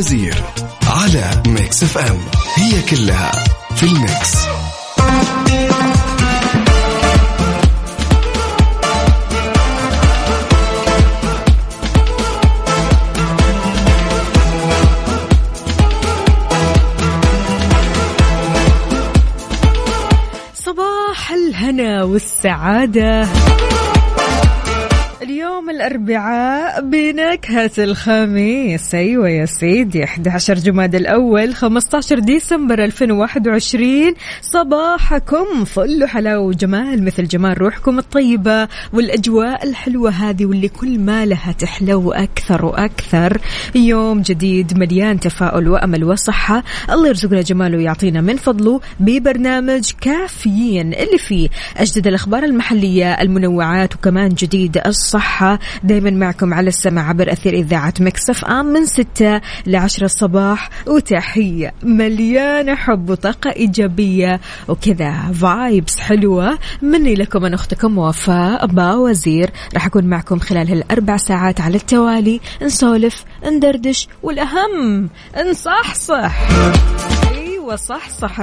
وفاء بوزير على Mix FM. هي كلها في ال Mix. صباح الهنا والسعادة. اليوم الأربعاء بنكهة الخميس. أيوة يا سيدي 11 جماد الأول 15 ديسمبر 2021 صباحكم فل حلاوة وجمال مثل جمال روحكم الطيبة والأجواء الحلوة هذه واللي كل ما لها تحلو أكثر وأكثر. يوم جديد مليان تفاؤل وأمل وصحة. الله يرزقنا جماله ويعطينا من فضله ببرنامج كافيين اللي فيه أجدد الأخبار المحلية المنوعات وكمان جديد الصحة. دايما معكم على السمع عبر أثير إذاعة Mix FM من ستة لعشرة الصباح. وتحية مليانة حب وطاقة إيجابية وكذا vibes حلوة. مني لكم أنا أختكم وفاء باوزير راح أكون معكم خلال هالأربع ساعات على التوالي. نسولف ندردش والأهم نصحصح. أيوة صحصح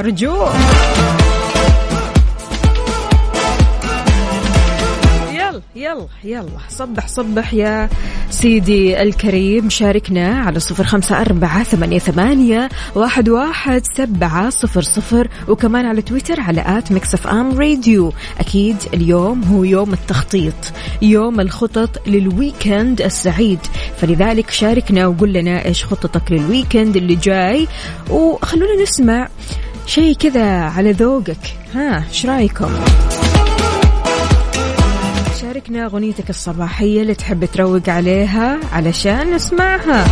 يلا يلا يلا صحصح يا سيدي الكريم. شاركنا على صفر خمسة أربعة ثمانية, ثمانية واحد, واحد سبعة صفر صفر وكمان على تويتر على at Mix FM Radio. أكيد اليوم هو يوم التخطيط يوم الخطط لل weekend السعيد. فلذلك شاركنا وقول لنا إيش خططك للويكند اللي جاي. وخلونا نسمع شيء كذا على ذوقك. ها إيش رأيكم؟ شاركنا أغنيتك الصباحية اللي تحب تروق عليها علشان نسمعها.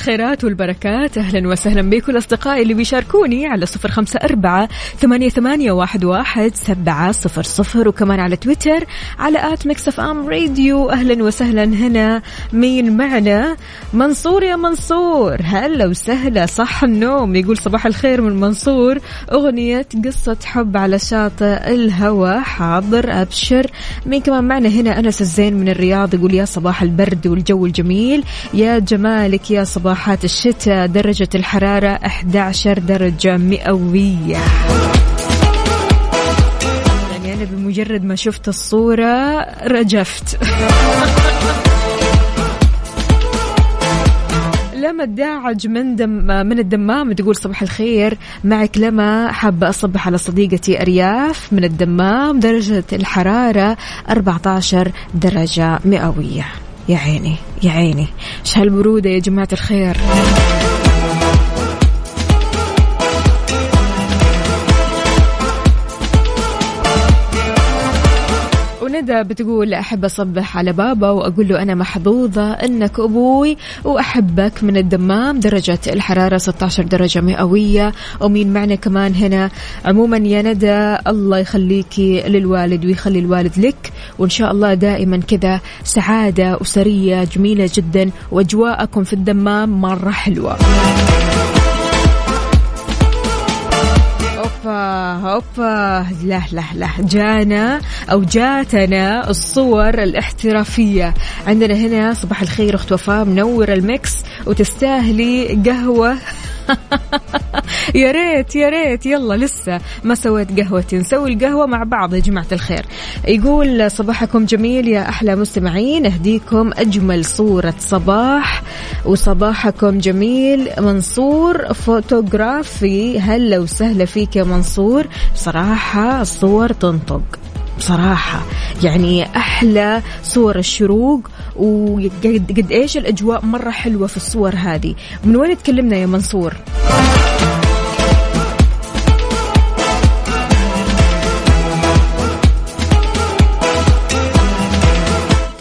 الخيرات والبركات. أهلا وسهلا بكل أصدقائي اللي بيشاركوني على صفر خمسة أربعة ثمانية, ثمانية واحد, واحد سبعة صفر صفر. وكمان على تويتر على at Mix FM Radio. أهلا وسهلا هنا. مين معنا؟ منصور يا منصور. هلا وسهلا. صح النوم. يقول صباح الخير من منصور. أغنية قصة حب على شاطئ الهوى. حاضر أبشر. مين كمان معنا هنا؟ أنس الزين من الرياض يقول يا صباح البرد والجو الجميل. يا جمالك يا صباحات الشتاء درجة الحرارة 11 درجة مئوية. يعني أنا بمجرد ما شفت الصورة رجفت. لما الداعج من دم من الدمام تقول صباح الخير. معك لما حابة أصبح على صديقتي أرياف من الدمام درجة الحرارة 14 درجة مئوية. يا عيني يا عيني. إيش هالبرودة يا جماعة الخير؟ وندى بتقول أحب أصبح على بابا وأقول له أنا محظوظة أنك أبوي وأحبك من الدمام درجة الحرارة 16 درجة مئوية. ومين معنا كمان هنا؟ عموما يا ندى الله يخليكي للوالد ويخلي الوالد لك. وإن شاء الله دائما كذا سعادة أسرية جميلة جدا وأجواءكم في الدمام مرة حلوة. هوبا هوبا لا لا لا. جانا أو جاتنا الصور الاحترافية. عندنا هنا صباح الخير أخت وفاء منور المكس وتستاهلي قهوة. يا ريت يا ريت. يلا لسه ما سويت قهوتي نسوي القهوة مع بعض يا جماعة الخير. يقول صباحكم جميل يا أحلى مستمعين. أهديكم أجمل صورة صباح. وصباحكم جميل. منصور فوتوغرافي. هلا وسهلا فيك يا منصور. بصراحة الصور تنطق. بصراحة يعني أحلى صور الشروق وقد قد إيش الأجواء مرة حلوة في الصور هذه من وين تكلمنا يا منصور؟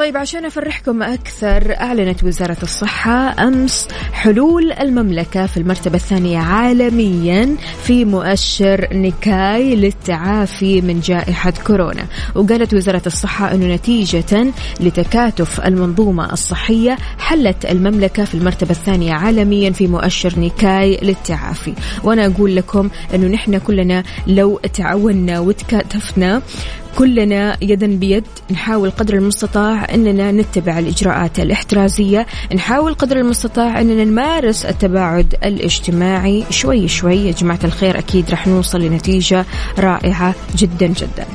طيب عشان أفرحكم أكثر أعلنت وزارة الصحة أمس حلول المملكة في المرتبة الثانية عالميا في مؤشر نيكاي للتعافي من جائحة كورونا. وقالت وزارة الصحة أنه نتيجة لتكاتف المنظومة الصحية حلت المملكة في المرتبة الثانية عالميا في مؤشر نيكاي للتعافي. وأنا أقول لكم أنه نحن كلنا لو تعاوننا وتكاتفنا كلنا يدا بيد نحاول قدر المستطاع أننا نتبع الإجراءات الاحترازية نحاول قدر المستطاع أننا نمارس التباعد الاجتماعي. شوي شوي يا جماعة الخير أكيد رح نوصل لنتيجة رائعة جدا جدا.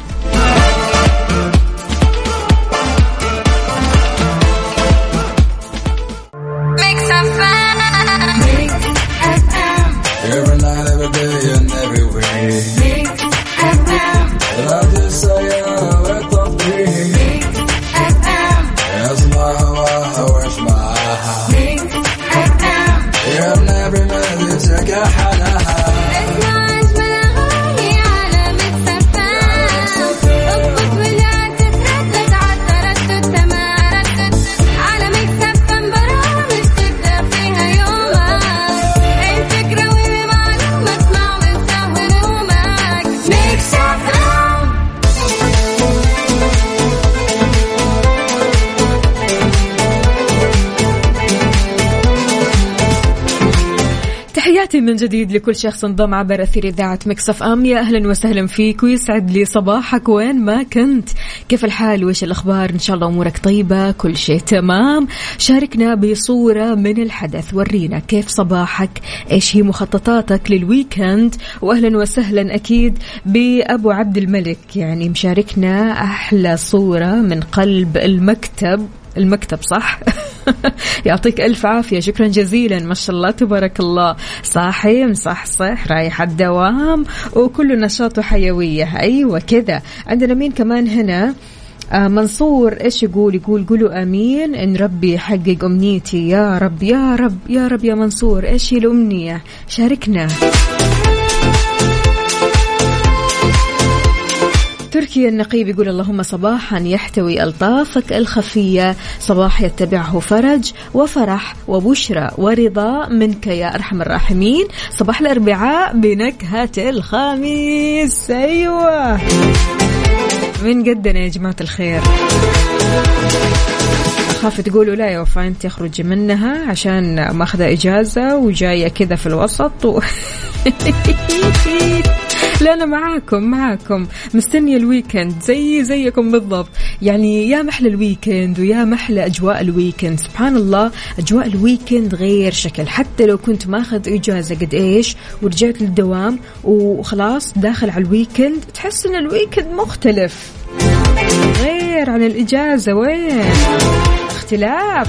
جديد لكل شخص انضم عبر أثير إذاعة Mix FM. يا أهلا وسهلا فيك ويسعد لي صباحك. وين ما كنت كيف الحال؟ وإيش الأخبار؟ إن شاء الله أمورك طيبة كل شيء تمام. شاركنا بصورة من الحدث. ورينا كيف صباحك إيش هي مخططاتك لل weekend. وأهلا وسهلا أكيد بأبو عبد الملك. يعني مشاركنا أحلى صورة من قلب المكتب. المكتب صح؟ يعطيك ألف عافية. شكرا جزيلا. ما شاء الله تبارك الله. صاحي مصحصح رايح الدوام. وكله نشاط وحيوية أيوة كذا. عندنا مين كمان هنا؟ آه منصور. إيش يقول؟ يقول قولوا آمين. إن ربي يحقق أمنيتي. يا رب يا رب يا رب يا منصور. إيش هي الامنيه شاركنا. تركي النقيب يقول اللهم صباحا يحتوي ألطافك الخفية. صباح يتبعه فرج وفرح وبشرى ورضا منك يا أرحم الراحمين. صباح الأربعاء بنكهة الخميس. أيوة. من قدنا يا جماعة الخير. خاف تقولوا لا يا وفاء أنت اخرجي منها عشان ماخذة إجازة وجاية كذا في الوسط و... لا أنا معاكم معاكم. مستنية ال weekend زي زيكم بالضبط. يعني يا محلى ال weekend ويا محلى أجواء ال weekend سبحان الله أجواء ال weekend غير شكل. حتى لو كنت ماخذ إجازة قد إيش ورجعت للدوام وخلاص داخل على الويكند تحس إن الويكند مختلف. غير عن الإجازة. وين؟ اختلاف.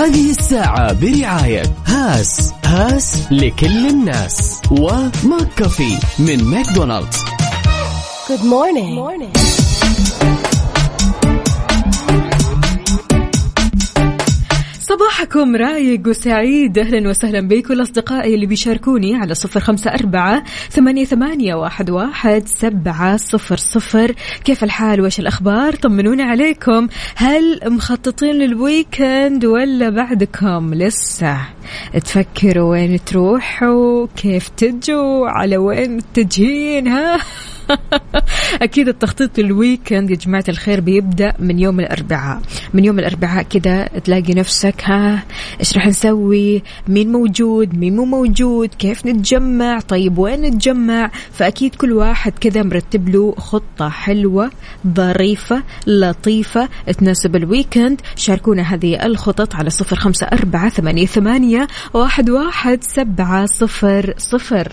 هذه الساعة برعاية هاس هاس لكل الناس و McCafé من McDonald's Good morning. Good morning. صباحكم رايق وسعيد. أهلا وسهلا بكل أصدقائي اللي بيشاركوني على صفر خمسة أربعة ثمانية, ثمانية واحد, واحد سبعة صفر صفر. كيف الحال؟ وإيش الأخبار؟ طمنوني عليكم. هل مخططين لل weekend ولا بعدكم؟ لسه. تفكروا وين تروحوا؟ كيف تجوا؟ على وين تجين؟ ها؟ أكيد التخطيط لل weekend يا جماعة الخير بيبدأ من يوم الأربعاء. من يوم الأربعاء كده تلاقي نفسك ها إيش راح نسوي؟ مين موجود؟ مين مو موجود؟ كيف نتجمع؟ طيب وين نتجمع؟ فأكيد كل واحد كذا مرتب له خطة حلوة ظريفة لطيفة تناسب الويكند. شاركونا هذه الخطط على صفر خمسة أربعة ثمانية, ثمانية واحد, واحد سبعة صفر صفر.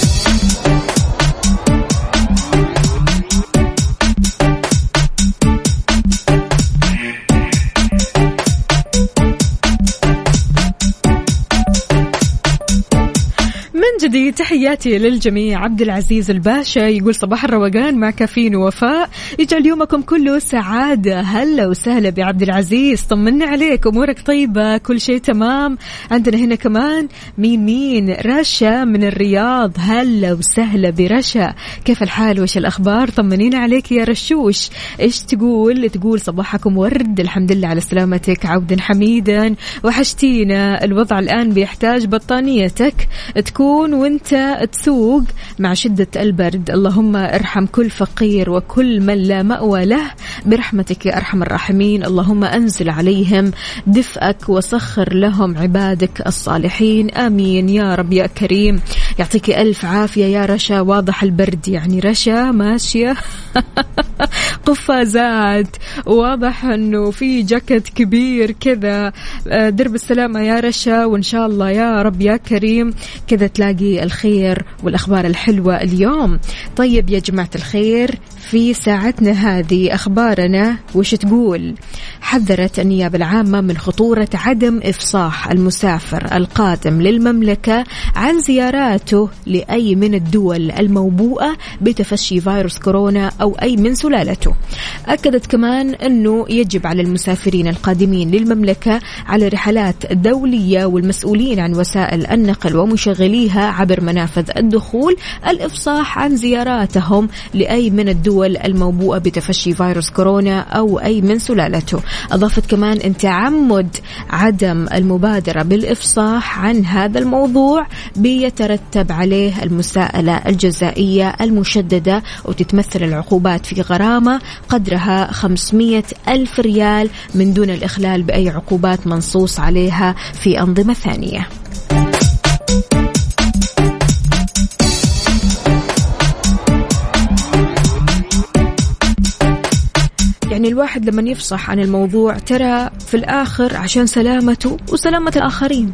جديد تحياتي للجميع. عبد العزيز الباشا يقول صباح الروقان مع كافيين ووفاء يجعل يومكم كله سعادة هلا وسهلا بعبد العزيز طمنا عليك أمورك طيبة كل شيء تمام. عندنا هنا كمان مين مين؟ رشا من الرياض. هلا وسهلا برشا. كيف الحال؟ وش الأخبار؟ طمنينا عليك يا رشوش. إيش تقول؟ تقول صباحكم ورد الحمد لله على سلامتك عودا حميدا. وحشتينا الوضع الآن بيحتاج بطانيتك تكون وانت تسوق مع شدة البرد. اللهم ارحم كل فقير وكل من لا مأوى له. برحمتك يا أرحم الراحمين. اللهم أنزل عليهم دفئك وسخر لهم عبادك الصالحين. آمين يا رب يا كريم. يعطيك ألف عافية يا رشا. واضح البرد يعني رشا ماشية. قفازات. واضح إنه في جاكيت كبير كذا. آه، درب السلامة يا رشا. وإن شاء الله يا رب يا كريم كذا تلاقي الخير والأخبار الحلوة اليوم. طيب يا جماعة الخير في ساعتنا هذه أخبارنا وش تقول؟ حذرت النيابة العامة من خطورة عدم إفصاح المسافر القادم للمملكة عن زياراته لأي من الدول الموبوءة بتفشي فيروس كورونا أو أي من سلالته. أكدت كمان أنه يجب على المسافرين القادمين للمملكة على رحلات دولية والمسؤولين عن وسائل النقل ومشغليها عبر منافذ الدخول الإفصاح عن زياراتهم لأي من الدول الموبوءة بتفشي فيروس كورونا أو أي من سلالته. أضافت كمان أن تعمد عدم المبادرة بالإفصاح عن هذا الموضوع بيترتب عليه المساءلة الجزائية المشددة وتتمثل العقوبات في غرامة قدرها 500 ألف ريال من دون الإخلال بأي عقوبات منصوص عليها في أنظمة ثانية. يعني الواحد لما يفصح عن الموضوع ترى في الآخر عشان سلامته وسلامة الآخرين.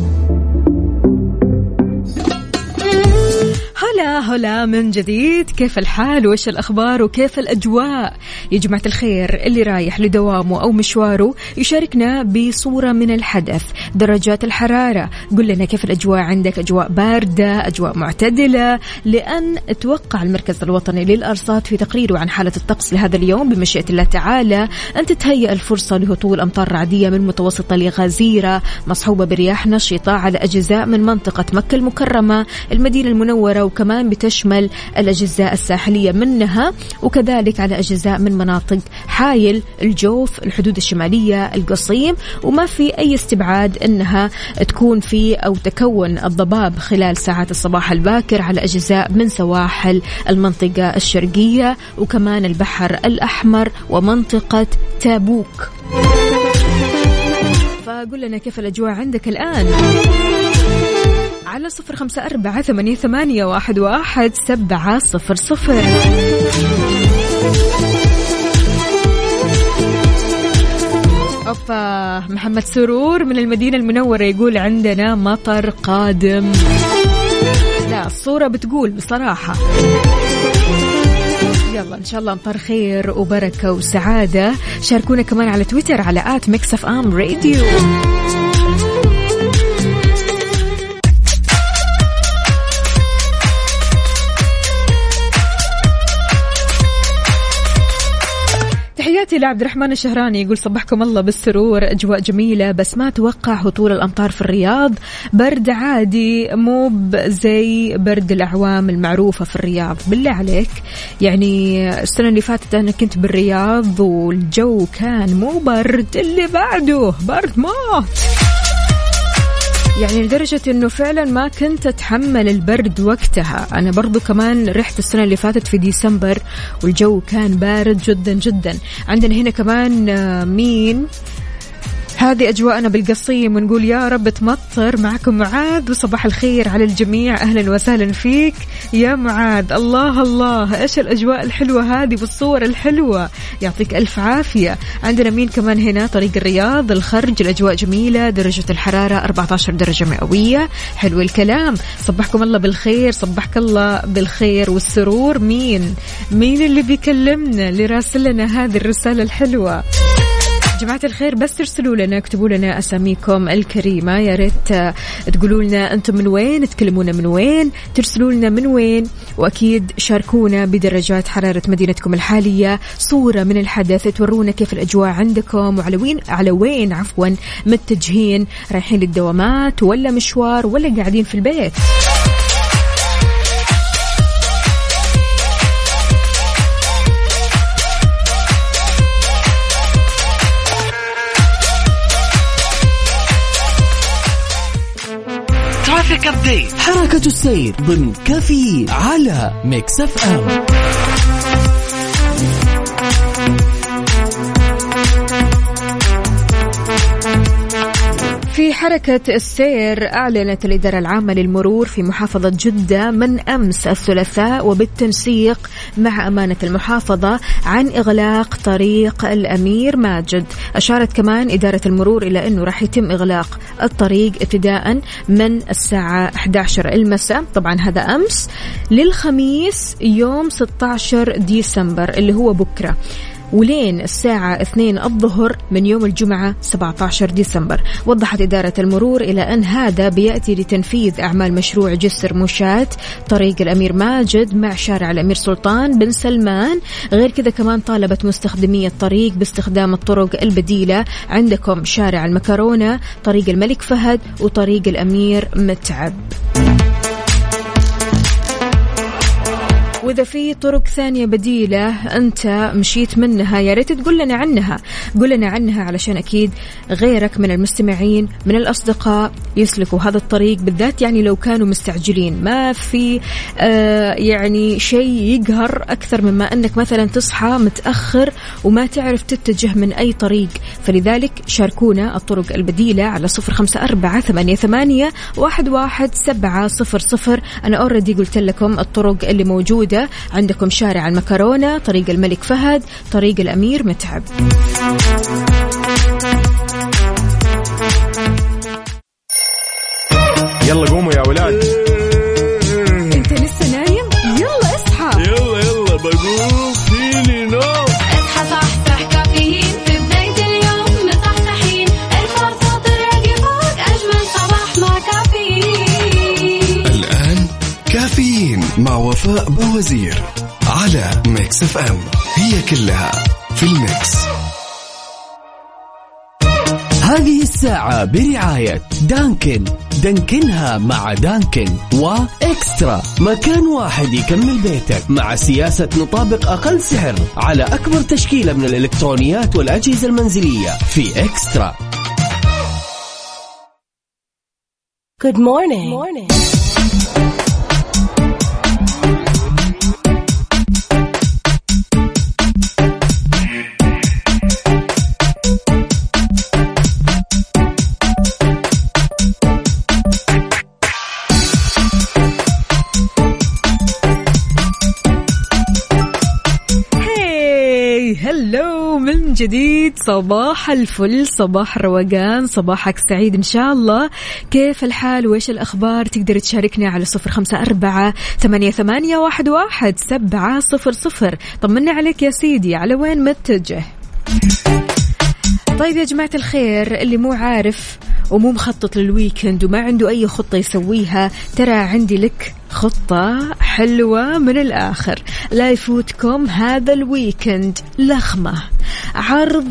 هلا هلا من جديد. كيف الحال؟ وش الأخبار؟ وكيف الأجواء؟ يا جماعة الخير اللي رايح لدوامه أو مشواره يشاركنا بصورة من الحدث درجات الحرارة. قل لنا كيف الأجواء عندك؟ أجواء باردة أجواء معتدلة. لأن توقع المركز الوطني للأرصاد في تقريره عن حالة الطقس لهذا اليوم بمشيئة الله تعالى أن تتهيأ الفرصة لهطول أمطار رعدية من متوسطة لغزيرة مصحوبة برياح نشطة على أجزاء من منطقة مكة المكرمة المدينة المنورة وكمان بتشمل الأجزاء الساحلية منها وكذلك على أجزاء من مناطق حايل الجوف الحدود الشمالية القصيم وما في أي استبعاد أنها تكون في أو تكون الضباب خلال ساعات الصباح الباكر على أجزاء من سواحل المنطقة الشرقية وكمان البحر الأحمر ومنطقة تابوك. فقول لنا كيف الأجواء عندك الآن؟ على صفر خمسة أربعة ثمانية, ثمانية واحد, واحد سبعة صفر صفر. أوبا محمد سرور من المدينة المنورة يقول عندنا مطر قادم. لا الصورة بتقول بصراحة. يلا إن شاء الله امطار خير وبركة وسعادة. شاركونا كمان على تويتر على at Mix FM Radio. تحياتي لعبد الرحمن الشهراني يقول صبحكم الله بالسرور. أجواء جميلة بس ما أتوقع هطول الأمطار في الرياض. برد عادي مو زي برد الأعوام المعروفة في الرياض. بالله عليك. يعني السنة اللي فاتت أنا كنت بالرياض والجو كان مو برد اللي بعده برد موت. يعني لدرجة إنه فعلا ما كنت أتحمل البرد وقتها. أنا برضو كمان رحت السنة اللي فاتت في ديسمبر والجو كان بارد جدا جدا. عندنا هنا كمان آه، مين؟ هذه أجواءنا بالقصيم ونقول يا رب تمطر معكم معاذ وصباح الخير على الجميع. أهلا وسهلا فيك. يا معاذ الله الله. إيش الأجواء الحلوة هذه والصور الحلوة؟ يعطيك ألف عافية. عندنا مين كمان هنا؟ طريق الرياض الخرج الأجواء جميلة. درجة الحرارة 14 درجة مئوية. حلو الكلام. صبحكم الله بالخير صبحك الله بالخير والسرور. مين؟ مين اللي بيكلمنا اللي راسل لنا هذه الرسالة الحلوة؟ جماعة الخير بس ترسلوا لنا اكتبوا لنا أساميكم الكريمة. يا ريت آه، تقولوا لنا أنتم من وين تكلمونا من وين ترسلوا لنا من وين وأكيد شاركونا بدرجات حرارة مدينتكم الحالية. صورة من الحدث تورونا كيف الأجواء عندكم وعلى وين على وين عفوا متجهين رايحين للدوامات ولا مشوار ولا قاعدين في البيت. ابديت حركة السير ضمن كافيين على Mix FM. في حركة السير أعلنت الإدارة العامة للمرور في محافظة جدة من أمس الثلاثاء وبالتنسيق مع أمانة المحافظة عن إغلاق طريق الأمير ماجد. أشارت كمان إدارة المرور إلى أنه راح يتم إغلاق الطريق ابتداء من الساعة 11 المساء. طبعا هذا أمس للخميس يوم 16 ديسمبر اللي هو بكرة. ولين الساعة 2 الظهر من يوم الجمعة 17 ديسمبر. وضحت إدارة المرور إلى أن هذا بيأتي لتنفيذ أعمال مشروع جسر مشاة طريق الأمير ماجد مع شارع الأمير سلطان بن سلمان. غير كذا كمان طالبت مستخدمي الطريق باستخدام الطرق البديلة عندكم شارع المكرونة طريق الملك فهد وطريق الأمير متعب. وإذا في طرق ثانية بديلة أنت مشيت منها. يا ريت تقول لنا عنها. قول لنا عنها علشان أكيد غيرك من المستمعين من الأصدقاء يسلكوا هذا الطريق بالذات يعني لو كانوا مستعجلين. ما في آه يعني شيء يقهر أكثر مما أنك مثلا تصحى متأخر وما تعرف تتجه من أي طريق. فلذلك شاركونا الطرق البديلة على صفر خمسة أربعة ثمانية, ثمانية واحد, واحد سبعة صفر صفر. أنا اوريدي قلت لكم الطرق اللي موجودة. عندكم شارع المكرونة طريق الملك فهد طريق الأمير متعب. يلا قوموا يا ولاد. وفاء بوزير على ميكس إف إم. هي كلها في ال mix. هذه الساعة برعاية دانكن. دانكنها مع دانكن وإكسترا. مكان واحد يكمل بيتك مع سياسة نطابق أقل سعر على أكبر تشكيلة من الإلكترونيات والأجهزة المنزلية في إكسترا. Good morning. morning. جديد. صباح الفل صباح الروقان صباحك سعيد إن شاء الله. كيف الحال؟ وإيش الأخبار؟ تقدر تشاركنا على صفر خمسة أربعة ثمانية, ثمانية واحد, واحد سبعة صفر صفر. طمنا عليك يا سيدي على وين متجه طيب يا جماعة الخير اللي مو عارف ومو مخطط لل weekend وما عنده أي خطة يسويها. ترى عندي لك خطة حلوة من الآخر. لا يفوتكم هذا ال weekend لخمة عرض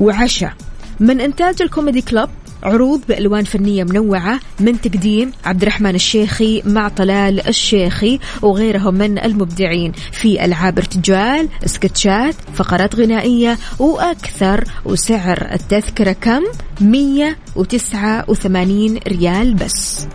وعشاء من إنتاج الكوميدي كلوب عروض بألوان فنية منوعة من تقديم عبد الرحمن الشيخي مع طلال الشيخي وغيرهم من المبدعين في ألعاب ارتجال سكتشات فقرات غنائية وأكثر. وسعر التذكرة كم؟ 189 ريال بس.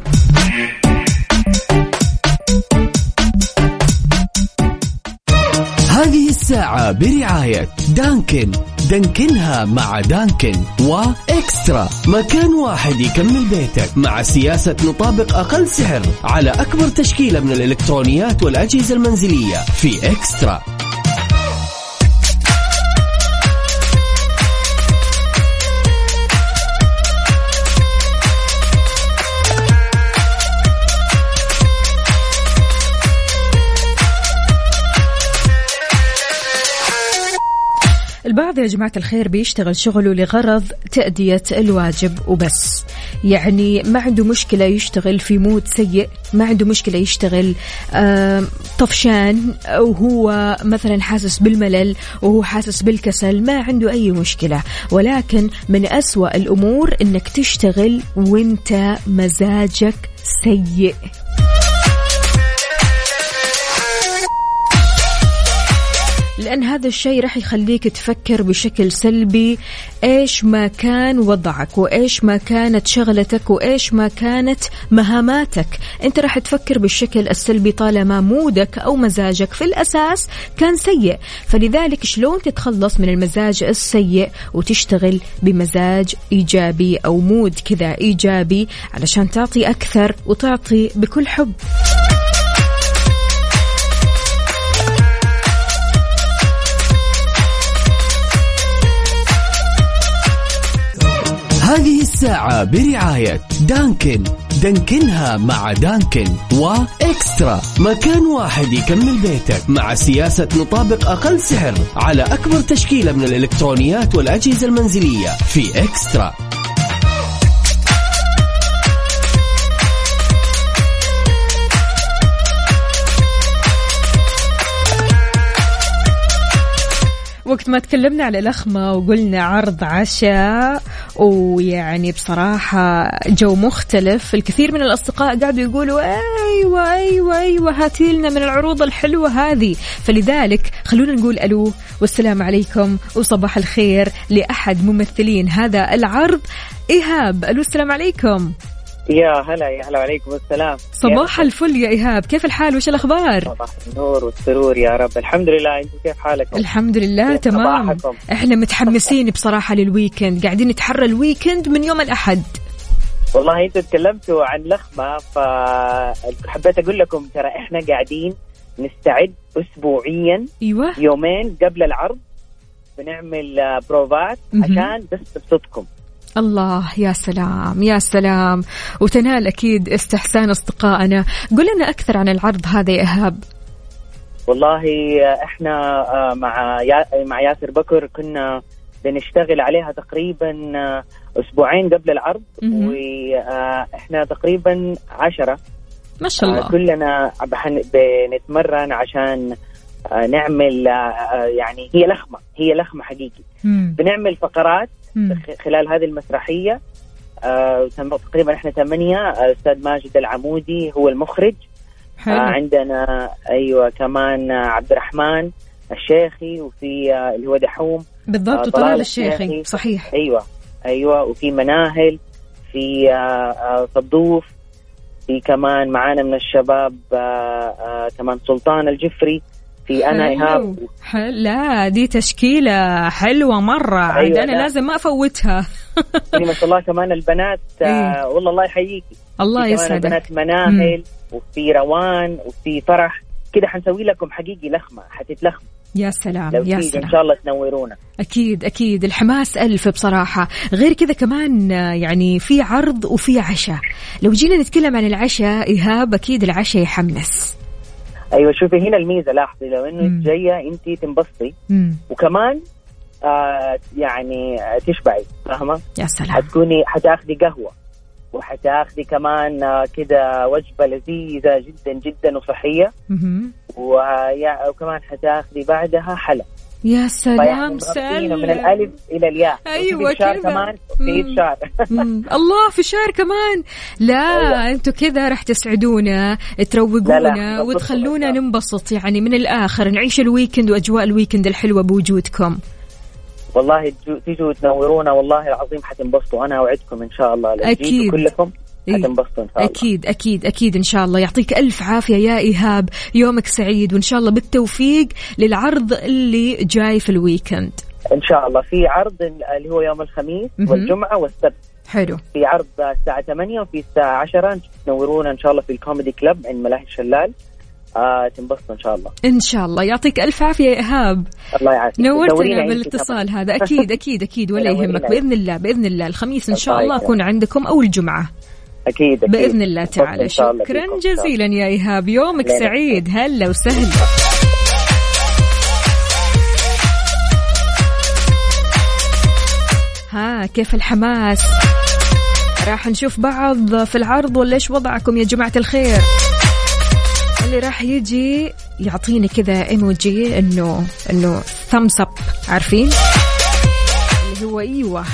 الساعة برعاية دانكن. دانكنها مع دانكن وإكسترا. مكان واحد يكمل بيتك مع سياسة نطابق أقل سعر على أكبر تشكيلة من الإلكترونيات والأجهزة المنزلية في إكسترا. البعض يا جماعة الخير بيشتغل شغله لغرض تأدية الواجب وبس. يعني ما عنده مشكلة يشتغل في مود سيء ما عنده مشكلة يشتغل آه طفشان وهو مثلا حاسس بالملل وهو حاسس بالكسل ما عنده أي مشكلة. ولكن من أسوأ الأمور أنك تشتغل وانت مزاجك سيء. لأن هذا الشيء راح يخليك تفكر بشكل سلبي إيش ما كان وضعك وإيش ما كانت شغلتك وإيش ما كانت مهاماتك. أنت راح تفكر بالشكل السلبي طالما مودك أو مزاجك في الأساس كان سيء. فلذلك شلون تتخلص من المزاج السيء وتشتغل بمزاج إيجابي أو مود كذا إيجابي علشان تعطي أكثر وتعطي بكل حب. الساعة برعاية دانكن. دانكنها مع دانكن وإكسترا. مكان واحد يكمل بيتك مع سياسة نطابق أقل سعر على أكبر تشكيلة من الإلكترونيات والأجهزة المنزلية في إكسترا. وقت ما تكلمنا على لخمة وقلنا عرض عشاء ويعني بصراحة جو مختلف. الكثير من الأصدقاء قاعدوا يقولوا أيوة أيوة أيوة هاتي لنا من العروض الحلوة هذه. فلذلك خلونا نقول ألو والسلام عليكم وصباح الخير لأحد ممثلين هذا العرض. إيهاب ألو السلام عليكم. يا هلا يا هلا وعليكم السلام. صباح الفل يا إيهاب. كيف الحال؟ وش الأخبار؟ صباح النور والسرور يا رب. الحمد لله. أنتم كيف حالكم الحمد لله كيف تمام. صباحكم؟ إحنا متحمسين بصراحة لل weekend قاعدين نتحرى ال weekend من يوم الأحد. والله أنتم تكلمتوا عن لخمه فحبيت أقول لكم ترى إحنا قاعدين نستعد اسبوعيا أيوه. يومين قبل العرض بنعمل آه، بروفات مهم. عشان بس نبسطكم الله يا سلام يا سلام. وتنال أكيد استحسان أصدقائنا. قل لنا أكثر عن العرض هذا يا إيهاب. والله آه، إحنا آه، مع مع ياسر بكر كنا بنشتغل عليها تقريبا آه، أسبوعين قبل العرض. وإحنا تقريبا عشرة. ما شاء آه، الله. كلنا بنتمرن عشان آه، نعمل آه، آه، يعني هي لخمة هي لخمة حقيقي. مم. بنعمل فقرات مم. خلال هذه المسرحية آه، تقريبا إحنا ثمانية آه، الاستاذ ماجد العمودي هو المخرج. آه، حلو عندنا أيوه كمان آه، عبد الرحمن الشيخي وفي آه، اللي هو دحوم. بالضبط آه، وطلال طلال الشيخي. الشيخي. صحيح. أيوه أيوه وفي مناهل في آه، آه، صدوف في كمان معانا من الشباب آه، آه، كمان سلطان الجفري. في أنا. إيهاب. حل... لا دي تشكيلة حلوة مرة. عاد أيوة، أنا لا. لازم ما أفوتها. في ما شاء الله كمان البنات آه، والله الله يحييكي. الله يسعدك. البنات مناهل وفي روان وفي فرح. كده حنسوي لكم حقيقي لخمة حتتلخم يا سلام يا سلام إن شاء الله تنورونا. أكيد أكيد. الحماس ألف بصراحة. غير كذا كمان يعني في عرض وفي عشاء. لو جينا نتكلم عن العشاء إيهاب أكيد العشاء يحمس. أيوه شوفي هنا الميزة لاحظي لو إنه مم. جاية انت تنبسطي. وكمان آه يعني آه، تشبعي فاهمة؟ يا سلام. حتكوني حتاخدي قهوة وحتاخدي كمان آه، كده وجبة لذيذة جدا جدا وصحية. وكمان حتاخدي بعدها حلا يا سلام مربطينه من الألف إلى الياء وفي الشعر كذا. كمان. في مم. الله في الشهر كمان لا أيوة. أنتوا كذا راح تسعدونا لا، لا، تروقونا وتخلونا. ننبسط يعني من الآخر نعيش ال weekend وأجواء ال weekend الحلوة بوجودكم والله تجو- تيجوا تنورونا والله العظيم حتنبسطوا أنا أوعدكم إن شاء الله. جيتوا كلكم. حتنبسطوا إن شاء الله. أكيد أكيد أكيد إن شاء الله. يعطيك ألف عافية يا إيهاب. يومك سعيد وإن شاء الله بالتوفيق للعرض اللي جاي في ال weekend. إن شاء الله. في عرض اللي هو يوم الخميس. والجمعة والسبت. حلو. في عرض الساعة 8 وفي الساعة 10 تنورونا إن شاء الله في الكوميدي كلب عند ملاهي الشلال. آه تنبسطوا إن شاء الله. إن شاء الله. يعطيك ألف عافية يا إيهاب. الله يعافيك. نورتنا أنت بالاتصال هذا. أكيد أكيد أكيد. ولا يهمك. أنت. بإذن الله بإذن الله. الخميس إن شاء الله. أكون عندكم أو الجمعة. أكيد أكيد. بإذن الله تعالى. شكرا. جزيلا يا إيهاب. يومك لا. سعيد. هلا وسهلا. ها كيف الحماس؟ راح نشوف بعض في العرض ولا إيش وضعكم يا جماعة الخير؟ اللي راح يجي يعطيني كذا إيموجي إنه إنه ثامس اب عارفين؟ اللي هو إيوه.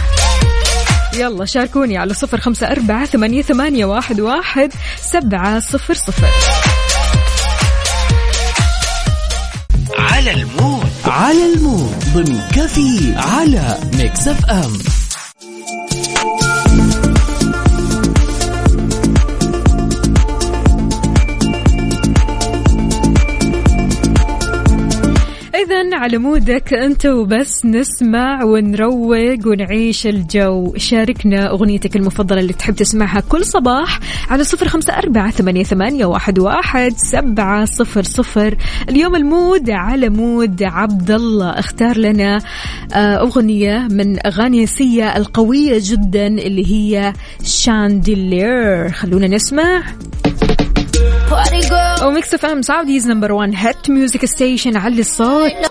يلا شاركوني على صفر خمسة أربعة ثمانية, ثمانية واحد, واحد سبعة صفر صفر. على ال mood. على ال mood. ضمن كافيين على ميكس أف أم. على mood ك أنت وبس. نسمع ونروق ونعيش الجو. شاركنا أغنيتك المفضلة اللي تحب تسمعها كل صباح على صفر خمسة أربعة ثمانية, ثمانية واحد, واحد سبعة صفر صفر. اليوم ال mood على mood عبد الله اختار لنا آه، أغنية من أغاني سيا القوية جدا اللي هي Chandelier خلونا نسمع. و Mix FM Saudi's number 1 hit music station علي الصوت.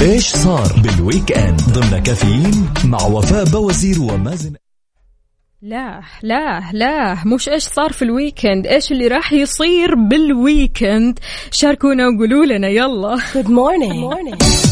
إيش صار بال weekend ضمن كافيين مع وفاء بوزير ومازن لا لا لا مش إيش صار في ال weekend إيش اللي راح يصير بال weekend شاركونا وقولوا لنا يلا Good morning. Morning.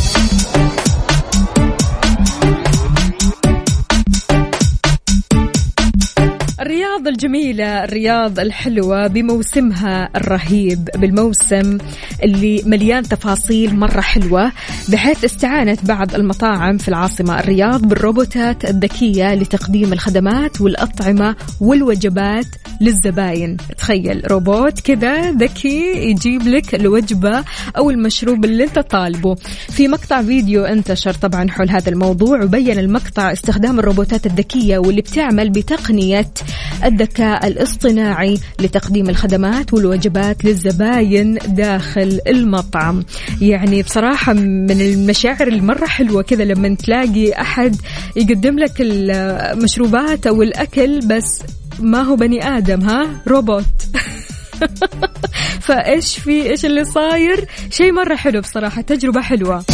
الرياض الجميلة الرياض الحلوة بموسمها الرهيب بالموسم اللي مليان تفاصيل مرة حلوة بحيث استعانت بعض المطاعم في العاصمة الرياض بالروبوتات الذكية لتقديم الخدمات والأطعمة والوجبات للزباين. تخيل روبوت كذا ذكي يجيب لك الوجبة أو المشروب اللي أنت طالبه. في مقطع فيديو انتشر طبعا حول هذا الموضوع وبين المقطع استخدام الروبوتات الذكية واللي بتعمل بتقنية الذكاء الاصطناعي لتقديم الخدمات والوجبات للزباين داخل المطعم. يعني بصراحة من المشاعر المرة حلوة كذا لما تلاقي أحد يقدم لك المشروبات أو الأكل بس ما هو بني آدم ها؟ روبوت. فإيش في؟ إيش اللي صاير؟ شيء مرة حلو بصراحة تجربة حلوة.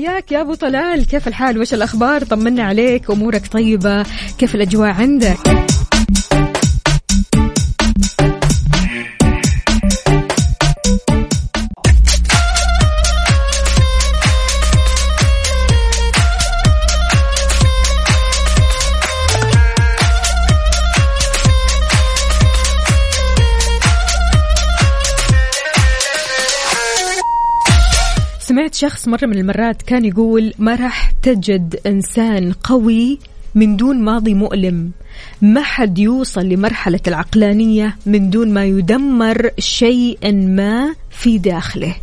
حياك يا أبو طلال؟ كيف الحال؟ وش الأخبار؟ طمنا عليك أمورك طيبة كيف الأجواء عندك؟ شخص مرة من المرات كان يقول ما راح تجد إنسان قوي من دون ماضي مؤلم ما حد يوصل لمرحلة العقلانية من دون ما يدمر شيئا ما في داخله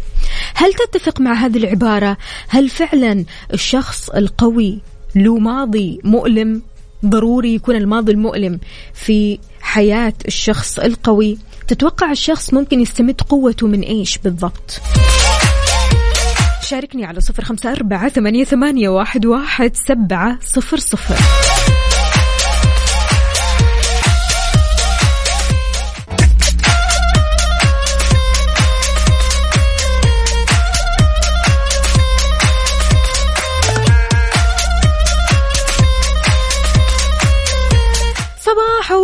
هل تتفق مع هذه العبارة؟ هل فعلا الشخص القوي له ماضي مؤلم؟ ضروري يكون الماضي المؤلم في حياة الشخص القوي تتوقع الشخص ممكن يستمد قوته من إيش بالضبط؟ شاركني على صفر خمسة أربعة ثمانية, ثمانية واحد, واحد سبعة صفر صفر.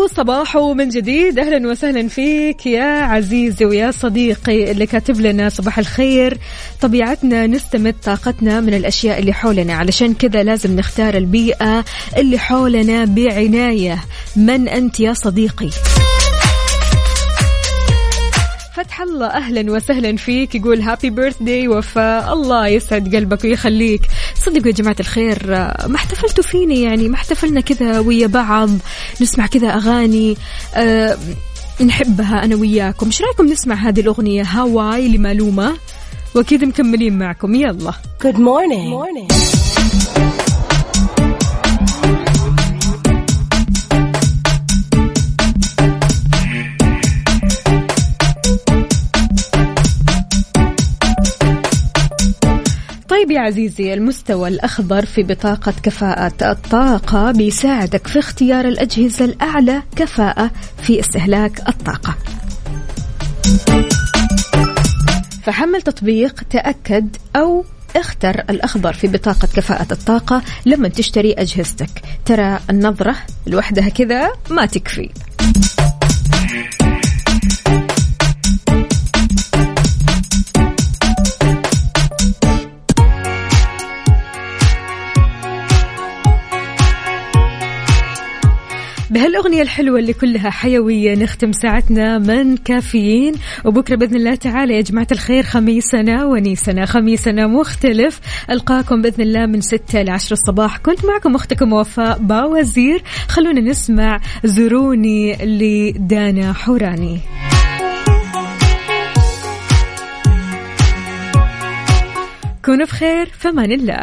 صباحو من جديد. أهلا وسهلا فيك يا عزيزي ويا صديقي اللي كاتب لنا صباح الخير. طبيعتنا نستمد طاقتنا من الأشياء اللي حولنا. علشان كذا لازم نختار البيئة اللي حولنا بعناية. من أنت يا صديقي؟ فتح الله أهلا وسهلا فيك. يقول هابي بيرث داي وفاء الله يسعد قلبك ويخليك. صدقوا يا جماعة الخير ما احتفلتوا فيني يعني ما احتفلنا كذا ويا بعض نسمع كذا أغاني أه نحبها أنا وياكم إيش رأيكم نسمع هذه الأغنية هواي لمعلومه وأكيد مكملين معكم يلا Good morning. Good morning. طيب يا عزيزي المستوى الأخضر في بطاقة كفاءة الطاقة بيساعدك في اختيار الأجهزة الأعلى كفاءة في استهلاك الطاقة. فحمل تطبيق تأكد أو اختر الأخضر في بطاقة كفاءة الطاقة لما تشتري أجهزتك. ترى النظرة لوحدها كذا ما تكفي. بهالأغنية الحلوة اللي كلها حيوية نختم ساعتنا من كافيين. وبكرة بإذن الله تعالى يا جماعة الخير خميسنا ونيسنا. خميسنا مختلف. ألقاكم بإذن الله من ستة لعشر الصباح. كنت معكم أختكم وفاء باوزير. خلونا نسمع زوروني لدانا حوراني. كونوا بخير فمان الله.